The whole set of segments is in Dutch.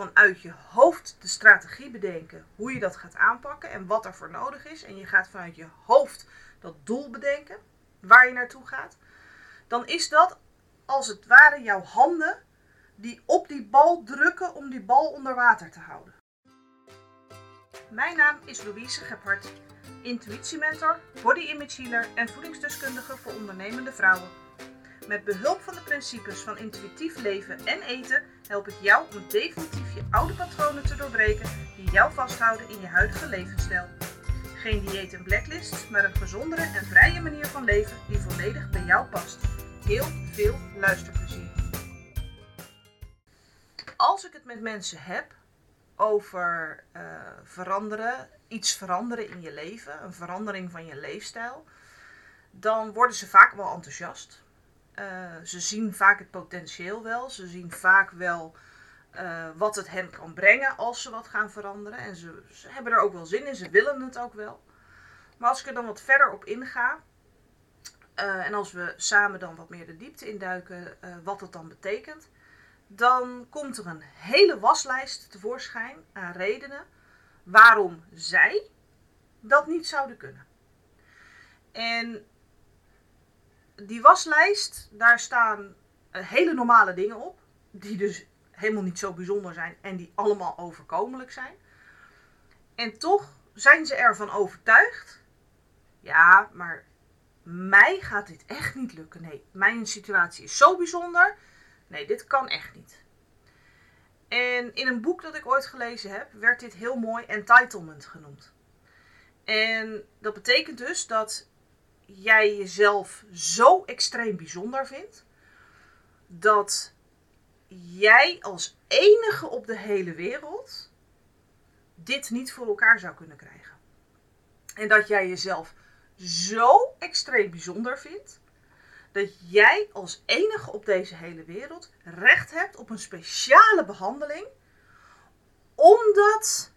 vanuit je hoofd de strategie bedenken hoe je dat gaat aanpakken en wat er voor nodig is. En je gaat vanuit je hoofd dat doel bedenken waar je naartoe gaat. Dan is dat als het ware jouw handen die op die bal drukken om die bal onder water te houden. Mijn naam is Louise Gebhardt, intuïtiementor, body image healer en voedingsdeskundige voor ondernemende vrouwen. Met behulp van de principes van intuïtief leven en eten help ik jou om definitief je oude patronen te doorbreken die jou vasthouden in je huidige levensstijl. Geen dieet en blacklist, maar een gezondere en vrije manier van leven die volledig bij jou past. Heel veel luisterplezier. Als ik het met mensen heb over uh, veranderen, iets veranderen in je leven, een verandering van je leefstijl, dan worden ze vaak wel enthousiast. Uh, ze zien vaak het potentieel wel. Ze zien vaak wel uh, wat het hen kan brengen als ze wat gaan veranderen. En ze, hebben er ook wel zin in. Ze willen het ook wel. Maar als ik er dan wat verder op inga. Uh, en als we samen dan wat meer de diepte induiken. wat het dan betekent. Dan komt er een hele waslijst tevoorschijn aan redenen. Waarom zij dat niet zouden kunnen. En die waslijst, daar staan uh, hele normale dingen op. Die dus helemaal niet zo bijzonder zijn en die allemaal overkomelijk zijn. En toch zijn ze ervan overtuigd. Ja, maar mij gaat dit echt niet lukken. Nee, mijn situatie is zo bijzonder. Nee, dit kan echt niet. En in een boek dat ik ooit gelezen heb, werd dit heel mooi entitlement genoemd. En dat betekent dus dat jij jezelf zo extreem bijzonder vindt dat jij als enige op de hele wereld dit niet voor elkaar zou kunnen krijgen. En dat jij jezelf zo extreem bijzonder vindt dat jij als enige op deze hele wereld recht hebt op een speciale behandeling, omdat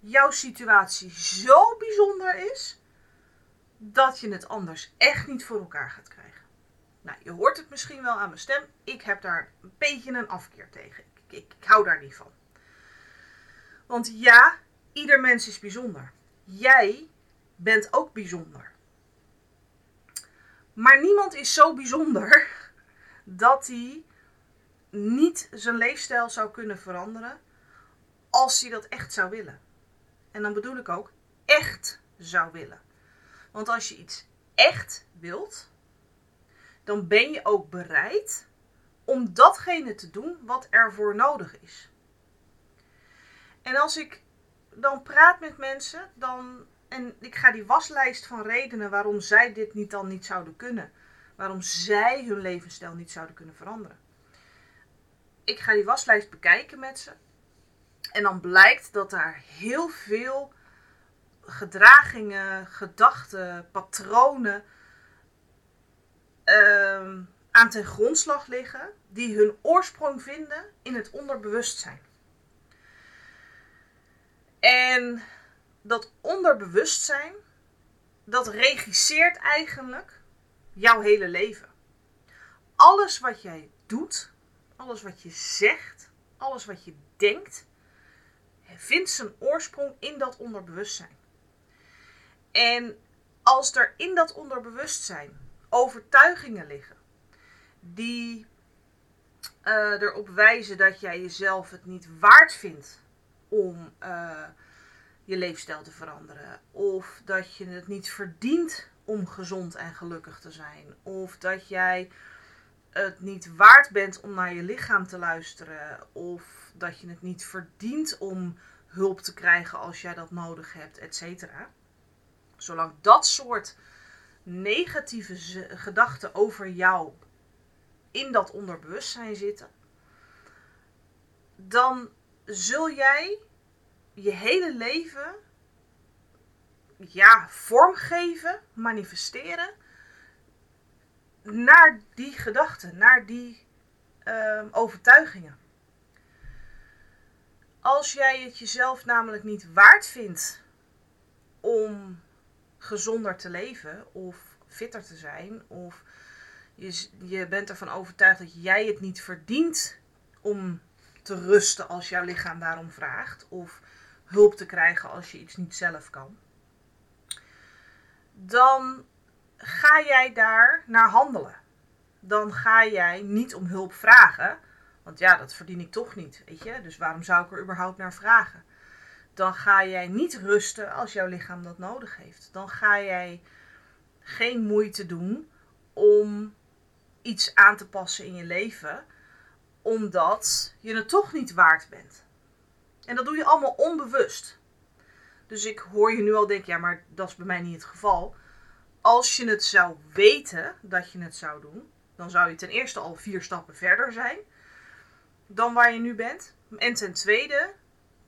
jouw situatie zo bijzonder is dat je het anders echt niet voor elkaar gaat krijgen. Nou, je hoort het misschien wel aan mijn stem. Ik heb daar een beetje een afkeer tegen. Ik, ik, ik hou daar niet van. Want ja, ieder mens is bijzonder. Jij bent ook bijzonder. Maar niemand is zo bijzonder dat hij niet zijn leefstijl zou kunnen veranderen als hij dat echt zou willen. En dan bedoel ik ook echt zou willen. Want als je iets echt wilt, dan ben je ook bereid om datgene te doen wat ervoor nodig is. En als ik dan praat met mensen, dan, en ik ga die waslijst van redenen waarom zij dit niet dan niet zouden kunnen, waarom zij hun levensstijl niet zouden kunnen veranderen. Ik ga die waslijst bekijken met ze. En dan blijkt dat daar heel veel gedragingen, gedachten, patronen uh, aan ten grondslag liggen die hun oorsprong vinden in het onderbewustzijn. En dat onderbewustzijn, dat regisseert eigenlijk jouw hele leven. Alles wat jij doet, alles wat je zegt, alles wat je denkt, vindt zijn oorsprong in dat onderbewustzijn. En als er in dat onderbewustzijn overtuigingen liggen die uh, erop wijzen dat jij jezelf het niet waard vindt om uh, je leefstijl te veranderen, of dat je het niet verdient om gezond en gelukkig te zijn, of dat jij het niet waard bent om naar je lichaam te luisteren, of dat je het niet verdient om hulp te krijgen als jij dat nodig hebt, et cetera Zolang dat soort negatieve gedachten over jou in dat onderbewustzijn zitten, dan zul jij je hele leven ja, vormgeven, manifesteren naar die gedachten, naar die uh, overtuigingen. Als jij het jezelf namelijk niet waard vindt om gezonder te leven of fitter te zijn. Of je, je bent ervan overtuigd dat jij het niet verdient om te rusten als jouw lichaam daarom vraagt. Of hulp te krijgen als je iets niet zelf kan. Dan ga jij daar naar handelen. Dan ga jij niet om hulp vragen. Want ja, dat verdien ik toch niet, weet je. Dus waarom zou ik er überhaupt naar vragen? Dan ga jij niet rusten als jouw lichaam dat nodig heeft. Dan ga jij geen moeite doen om iets aan te passen in je leven, omdat je het toch niet waard bent. En dat doe je allemaal onbewust. Dus ik hoor je nu al denken, ja, maar dat is bij mij niet het geval. Als je het zou weten dat je het zou doen, dan zou je ten eerste al vier stappen verder zijn dan waar je nu bent. En ten tweede,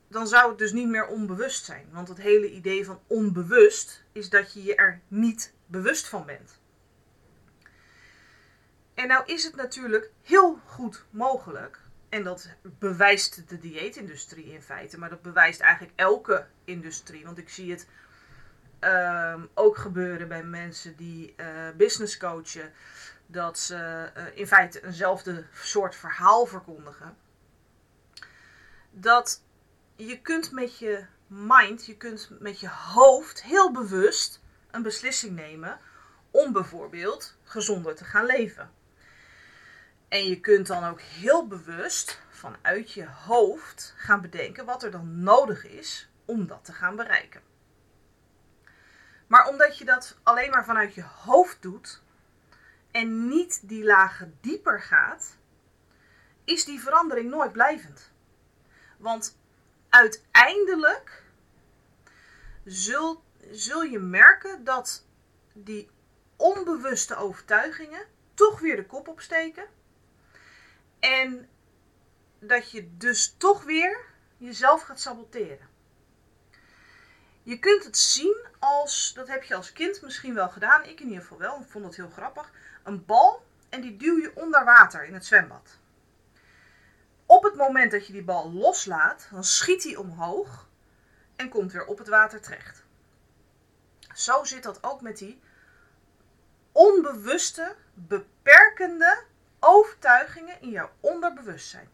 dan zou het dus niet meer onbewust zijn. Want het hele idee van onbewust is dat je je er niet bewust van bent. En nou is het natuurlijk heel goed mogelijk, en dat bewijst de dieetindustrie in feite, maar dat bewijst eigenlijk elke industrie. Want ik zie het ehm, ook gebeuren bij mensen die uh, business coachen, dat ze uh, in feite eenzelfde soort verhaal verkondigen. Dat je kunt met je mind, je kunt met je hoofd heel bewust een beslissing nemen om bijvoorbeeld gezonder te gaan leven. En je kunt dan ook heel bewust vanuit je hoofd gaan bedenken wat er dan nodig is om dat te gaan bereiken. Maar omdat je dat alleen maar vanuit je hoofd doet en niet die lagen dieper gaat, is die verandering nooit blijvend. Want uiteindelijk zul, zul je merken dat die onbewuste overtuigingen toch weer de kop opsteken. En dat je dus toch weer jezelf gaat saboteren. Je kunt het zien als, dat heb je als kind misschien wel gedaan, ik in ieder geval wel, ik vond het heel grappig, een bal en die duw je onder water in het zwembad. Het moment dat je die bal loslaat, dan schiet hij omhoog en komt weer op het water terecht. Zo zit dat ook met die onbewuste, beperkende overtuigingen in jouw onderbewustzijn.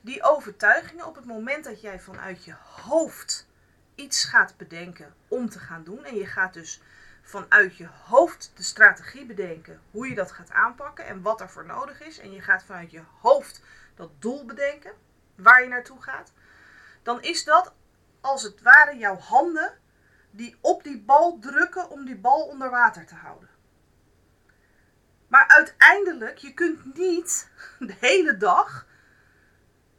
Die overtuigingen op het moment dat jij vanuit je hoofd iets gaat bedenken om te gaan doen. En je gaat dus vanuit je hoofd de strategie bedenken hoe je dat gaat aanpakken en wat er voor nodig is. En je gaat vanuit je hoofd dat doel bedenken waar je naartoe gaat. Dan is dat als het ware jouw handen die op die bal drukken om die bal onder water te houden. Maar uiteindelijk, je kunt niet de hele dag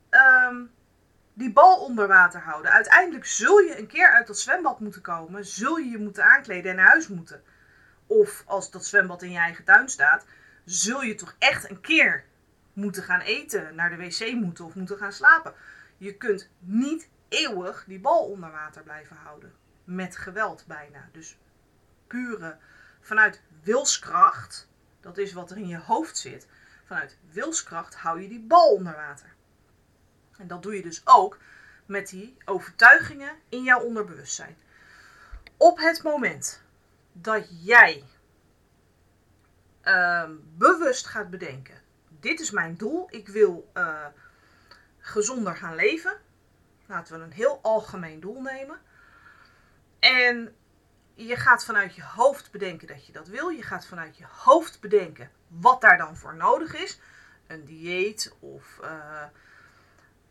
ehm, die bal onder water houden. Uiteindelijk zul je een keer uit dat zwembad moeten komen. Zul je je moeten aankleden en naar huis moeten. Of als dat zwembad in je eigen tuin staat, zul je toch echt een keer moeten gaan eten, naar de wc moeten of moeten gaan slapen. Je kunt niet eeuwig die bal onder water blijven houden. Met geweld bijna. Dus pure vanuit wilskracht dat is wat er in je hoofd zit. Vanuit wilskracht hou je die bal onder water. En dat doe je dus ook met die overtuigingen in jouw onderbewustzijn. Op het moment dat jij uh, bewust gaat bedenken: dit is mijn doel, ik wil uh, gezonder gaan leven. Laten we een heel algemeen doel nemen. En je gaat vanuit je hoofd bedenken dat je dat wil. Je gaat vanuit je hoofd bedenken wat daar dan voor nodig is. Een dieet of, uh,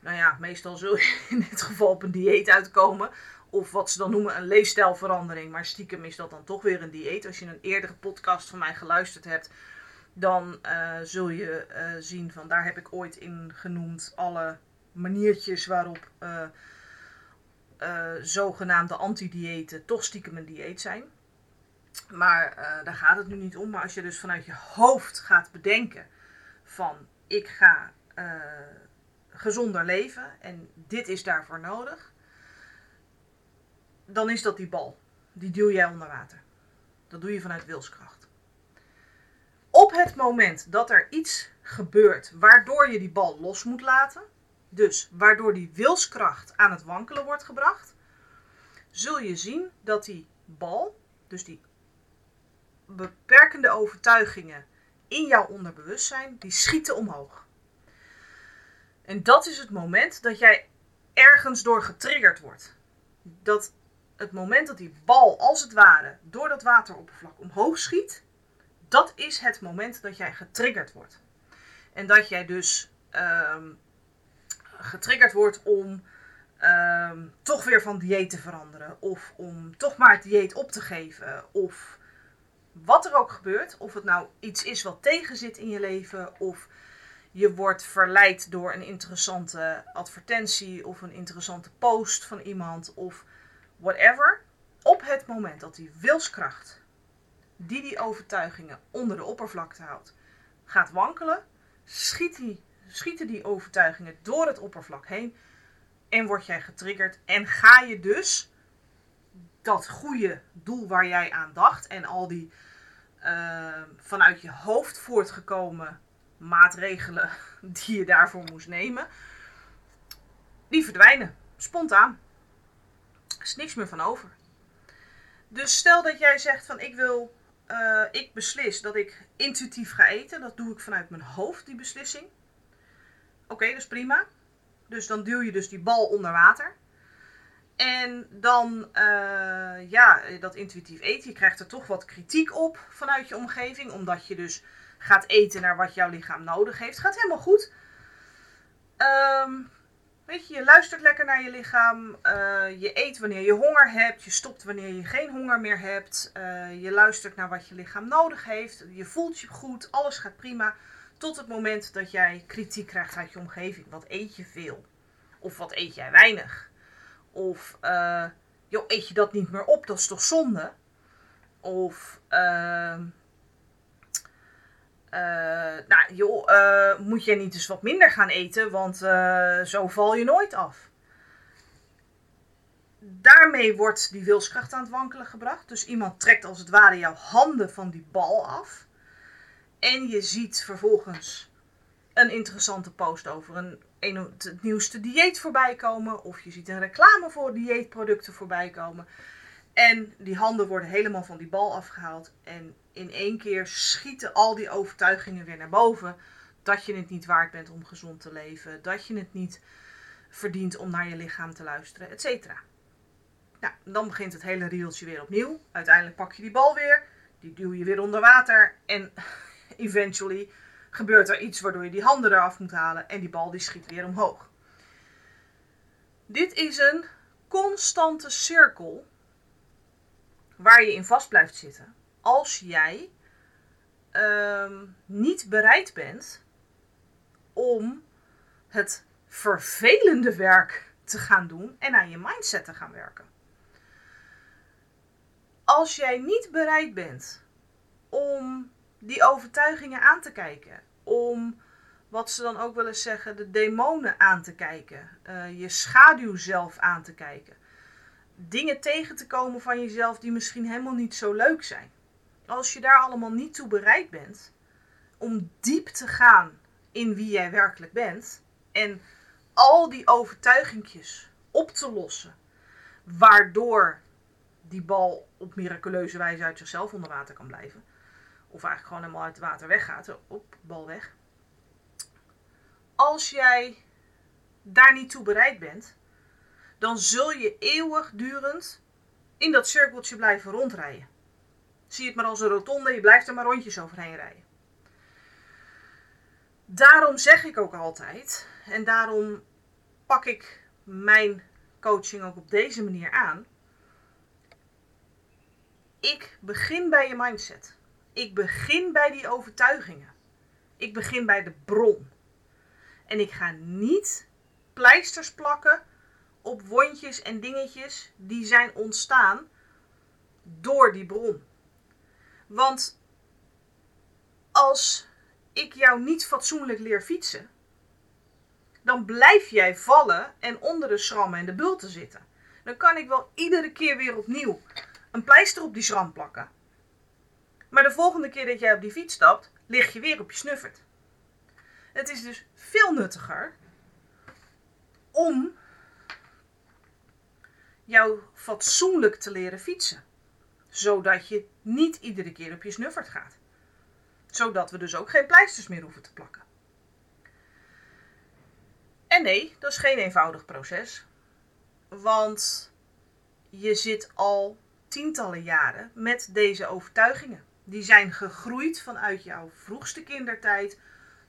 nou ja, meestal zul je in dit geval op een dieet uitkomen. Of wat ze dan noemen een leefstijlverandering. Maar stiekem is dat dan toch weer een dieet. Als je een eerdere podcast van mij geluisterd hebt, dan uh, zul je uh, zien van daar heb ik ooit in genoemd alle maniertjes waarop uh, zogenaamde anti-diëten toch stiekem een dieet zijn. Maar daar gaat het nu niet om. Maar als je dus vanuit je hoofd gaat bedenken van ik ga gezonder leven en dit is daarvoor nodig, dan is dat die bal. Die duw jij onder water. Dat doe je vanuit wilskracht. Op het moment dat er iets gebeurt waardoor je die bal los moet laten, dus waardoor die wilskracht aan het wankelen wordt gebracht, zul je zien dat die bal, dus die beperkende overtuigingen in jouw onderbewustzijn, die schieten omhoog. En dat is het moment dat jij ergens door getriggerd wordt. Dat het moment dat die bal als het ware door dat wateroppervlak omhoog schiet, dat is het moment dat jij getriggerd wordt. En dat jij dus ehm, getriggerd wordt om ehm, toch weer van dieet te veranderen. Of om toch maar het dieet op te geven. Of wat er ook gebeurt. Of het nou iets is wat tegenzit in je leven. Of je wordt verleid door een interessante advertentie. Of een interessante post van iemand. Of whatever. Op het moment dat die wilskracht, die die overtuigingen onder de oppervlakte houdt, gaat wankelen, schiet die, schieten die overtuigingen door het oppervlak heen en word jij getriggerd en ga je dus dat goede doel waar jij aan dacht en al die uh, vanuit je hoofd voortgekomen maatregelen die je daarvoor moest nemen, die verdwijnen spontaan. Er is niks meer van over. Dus stel dat jij zegt van ik wil, uh, ik beslis dat ik intuïtief ga eten. Dat doe ik vanuit mijn hoofd, die beslissing. Oké, okay, dat is prima. Dus dan duw je dus die bal onder water. En dan, uh, ja, dat intuïtief eten. Je krijgt er toch wat kritiek op vanuit je omgeving. Omdat je dus gaat eten naar wat jouw lichaam nodig heeft. Gaat helemaal goed. Um, Weet je, je luistert lekker naar je lichaam. Uh, je eet wanneer je honger hebt. Je stopt wanneer je geen honger meer hebt. Uh, je luistert naar wat je lichaam nodig heeft. Je voelt je goed. Alles gaat prima. Tot het moment dat jij kritiek krijgt uit je omgeving. Wat eet je veel? Of wat eet jij weinig? Of uh, joh, eet je dat niet meer op? Dat is toch zonde? Of ehm, uh, nou, joh, uh, moet je niet eens wat minder gaan eten, want uh, zo val je nooit af. Daarmee wordt die wilskracht aan het wankelen gebracht. Dus iemand trekt als het ware jouw handen van die bal af. En je ziet vervolgens een interessante post over een, een, het nieuwste dieet voorbij komen. Of je ziet een reclame voor dieetproducten voorbij komen. En die handen worden helemaal van die bal afgehaald. En in één keer schieten al die overtuigingen weer naar boven. Dat je het niet waard bent om gezond te leven. Dat je het niet verdient om naar je lichaam te luisteren, et cetera. Nou, dan begint het hele rieltje weer opnieuw. Uiteindelijk pak je die bal weer. Die duw je weer onder water. En eventually gebeurt er iets waardoor je die handen eraf moet halen. En die bal die schiet weer omhoog. Dit is een constante cirkel waar je in vast blijft zitten als jij ehm, niet bereid bent om het vervelende werk te gaan doen en aan je mindset te gaan werken. Als jij niet bereid bent om die overtuigingen aan te kijken, om wat ze dan ook wel eens zeggen, de demonen aan te kijken, uh, je schaduw zelf aan te kijken, dingen tegen te komen van jezelf die misschien helemaal niet zo leuk zijn als je daar allemaal niet toe bereid bent om diep te gaan in wie jij werkelijk bent en al die overtuigingjes op te lossen, waardoor die bal op miraculeuze wijze uit zichzelf onder water kan blijven, of eigenlijk gewoon helemaal uit het water weggaat, op bal weg. Als jij daar niet toe bereid bent, dan zul je eeuwigdurend in dat cirkeltje blijven rondrijden. Zie het maar als een rotonde, je blijft er maar rondjes overheen rijden. Daarom zeg ik ook altijd, en daarom pak ik mijn coaching ook op deze manier aan. Ik begin bij je mindset. Ik begin bij die overtuigingen. Ik begin bij de bron. En ik ga niet pleisters plakken op wondjes en dingetjes die zijn ontstaan door die bron. Want als ik jou niet fatsoenlijk leer fietsen, dan blijf jij vallen en onder de schrammen en de bulten zitten. Dan kan ik wel iedere keer weer opnieuw een pleister op die schram plakken. Maar de volgende keer dat jij op die fiets stapt, lig je weer op je snuffert. Het is dus veel nuttiger om jou fatsoenlijk te leren fietsen zodat je niet iedere keer op je snuffert gaat. Zodat we dus ook geen pleisters meer hoeven te plakken. En nee, dat is geen eenvoudig proces. Want je zit al tientallen jaren met deze overtuigingen. Die zijn gegroeid vanuit jouw vroegste kindertijd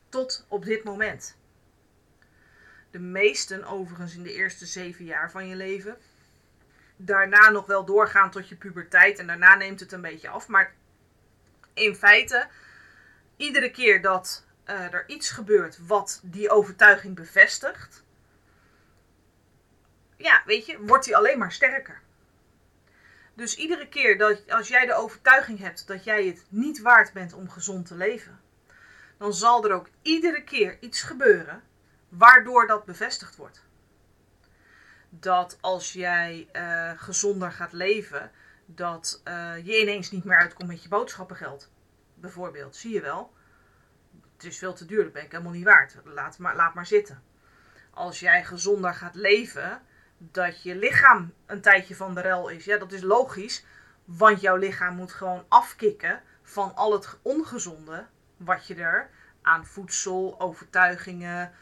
tot op dit moment. De meesten overigens in de eerste zeven jaar van je leven. Daarna nog wel doorgaan tot je puberteit en daarna neemt het een beetje af. Maar in feite, iedere keer dat uh, er iets gebeurt wat die overtuiging bevestigt, ja, weet je, wordt die alleen maar sterker. Dus iedere keer dat als jij de overtuiging hebt dat jij het niet waard bent om gezond te leven, dan zal er ook iedere keer iets gebeuren waardoor dat bevestigd wordt. Dat als jij uh, gezonder gaat leven, dat uh, je ineens niet meer uitkomt met je boodschappengeld. Bijvoorbeeld, zie je wel. Het is veel te duur, dat ben ik helemaal niet waard. Laat maar, laat maar zitten. Als jij gezonder gaat leven, dat je lichaam een tijdje van de rel is. Ja, dat is logisch, want jouw lichaam moet gewoon afkicken van al het ongezonde wat je er aan voedsel, overtuigingen,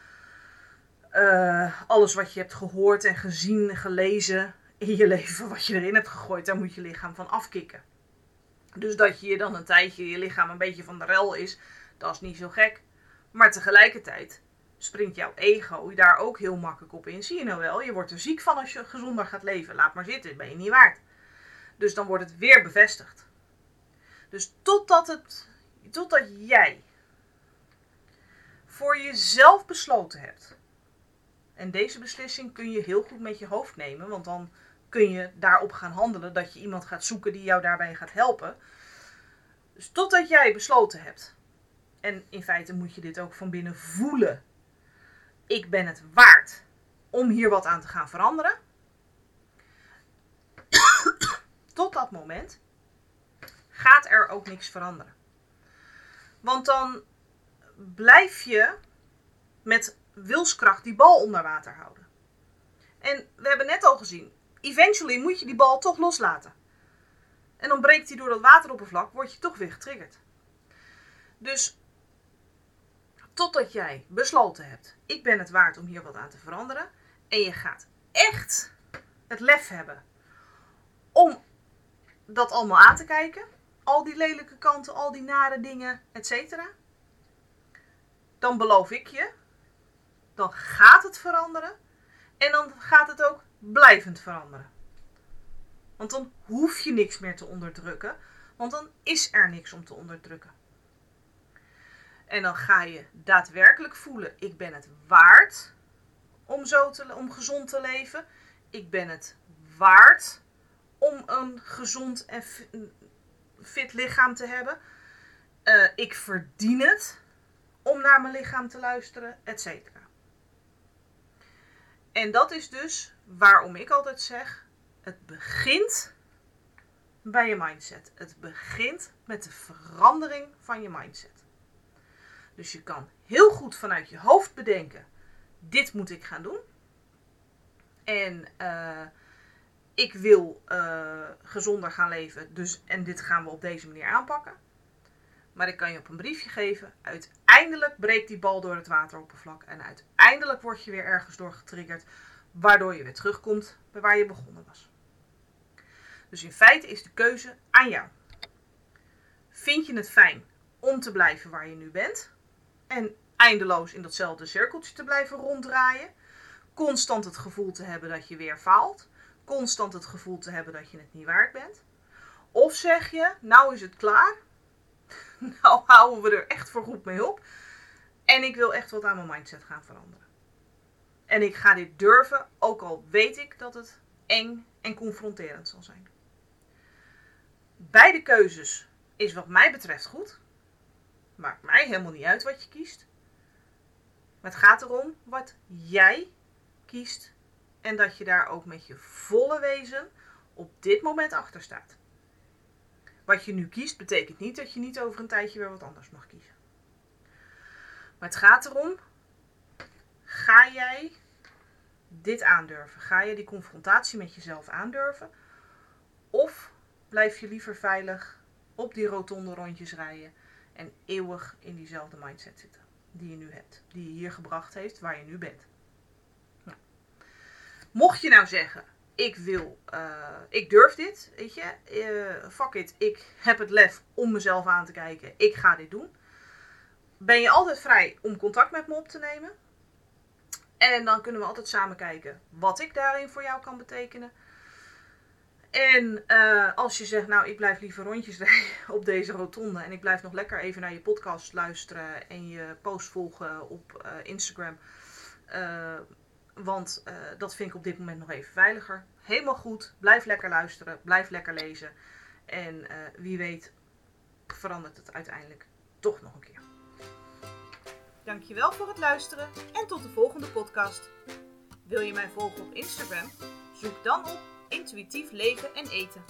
uh, alles wat je hebt gehoord en gezien, gelezen in je leven, wat je erin hebt gegooid, daar moet je lichaam van afkicken. Dus dat je dan een tijdje je lichaam een beetje van de rel is, dat is niet zo gek. Maar tegelijkertijd springt jouw ego daar ook heel makkelijk op in. Zie je nou wel, je wordt er ziek van als je gezonder gaat leven. Laat maar zitten, ben je niet waard. Dus dan wordt het weer bevestigd. Dus totdat, het, totdat jij voor jezelf besloten hebt. En deze beslissing kun je heel goed met je hoofd nemen, want dan kun je daarop gaan handelen dat je iemand gaat zoeken die jou daarbij gaat helpen. Dus totdat jij besloten hebt. En in feite moet je dit ook van binnen voelen ik ben het waard om hier wat aan te gaan veranderen. Tot dat moment gaat er ook niks veranderen. Want dan blijf je met wilskracht die bal onder water houden. En we hebben net al gezien, eventually moet je die bal toch loslaten. En dan breekt hij door dat wateroppervlak, word je toch weer getriggerd. Dus Totdat jij besloten hebt, ik ben het waard om hier wat aan te veranderen. En je gaat echt het lef hebben om dat allemaal aan te kijken. Al die lelijke kanten, al die nare dingen, etc. Dan beloof ik je, dan gaat het veranderen. En dan gaat het ook blijvend veranderen. Want dan hoef je niks meer te onderdrukken. Want dan is er niks om te onderdrukken. En dan ga je daadwerkelijk voelen: ik ben het waard om, zo te, om gezond te leven. Ik ben het waard om een gezond en fit lichaam te hebben. Uh, ik verdien het om naar mijn lichaam te luisteren, etc. En dat is dus waarom ik altijd zeg: het begint bij je mindset. Het begint met de verandering van je mindset. Dus je kan heel goed vanuit je hoofd bedenken: dit moet ik gaan doen. En uh, ik wil uh, gezonder gaan leven, dus, en dit gaan we op deze manier aanpakken. Maar ik kan je op een briefje geven. Uiteindelijk breekt die bal door het wateroppervlak. En uiteindelijk word je weer ergens door getriggerd. Waardoor je weer terugkomt bij waar je begonnen was. Dus in feite is de keuze aan jou. Vind je het fijn om te blijven waar je nu bent? En eindeloos in datzelfde cirkeltje te blijven ronddraaien. Constant het gevoel te hebben dat je weer faalt. Constant het gevoel te hebben dat je het niet waard bent. Of zeg je, nou is het klaar. nou houden we er echt voor goed mee op. En ik wil echt wat aan mijn mindset gaan veranderen. En ik ga dit durven, ook al weet ik dat het eng en confronterend zal zijn. Beide keuzes is wat mij betreft goed. Maakt mij helemaal niet uit wat je kiest. Maar het gaat erom wat jij kiest. En dat je daar ook met je volle wezen op dit moment achter staat. Wat je nu kiest betekent niet dat je niet over een tijdje weer wat anders mag kiezen. Maar het gaat erom, ga jij dit aandurven? Ga je die confrontatie met jezelf aandurven? Of blijf je liever veilig op die rotonde rondjes rijden en eeuwig in diezelfde mindset zitten die je nu hebt, die je hier gebracht heeft, waar je nu bent. Mocht je nou zeggen, ik wil, uh, ik durf dit, weet je, uh, fuck it, ik heb het lef om mezelf aan te kijken, ik ga dit doen. Ben je altijd vrij om contact met me op te nemen. En dan kunnen we altijd samen kijken wat ik daarin voor jou kan betekenen. En uh, als je zegt, nou ik blijf liever rondjes rijden op deze rotonde en ik blijf nog lekker even naar je podcast luisteren en je post volgen op uh, Want dat vind ik op dit moment nog even veiliger. Helemaal goed. Blijf lekker luisteren. Blijf lekker lezen. En wie weet verandert het uiteindelijk toch nog een keer. Dankjewel voor het luisteren en tot de volgende podcast. Wil je mij volgen op Instagram? Zoek dan op intuïtief leven en eten.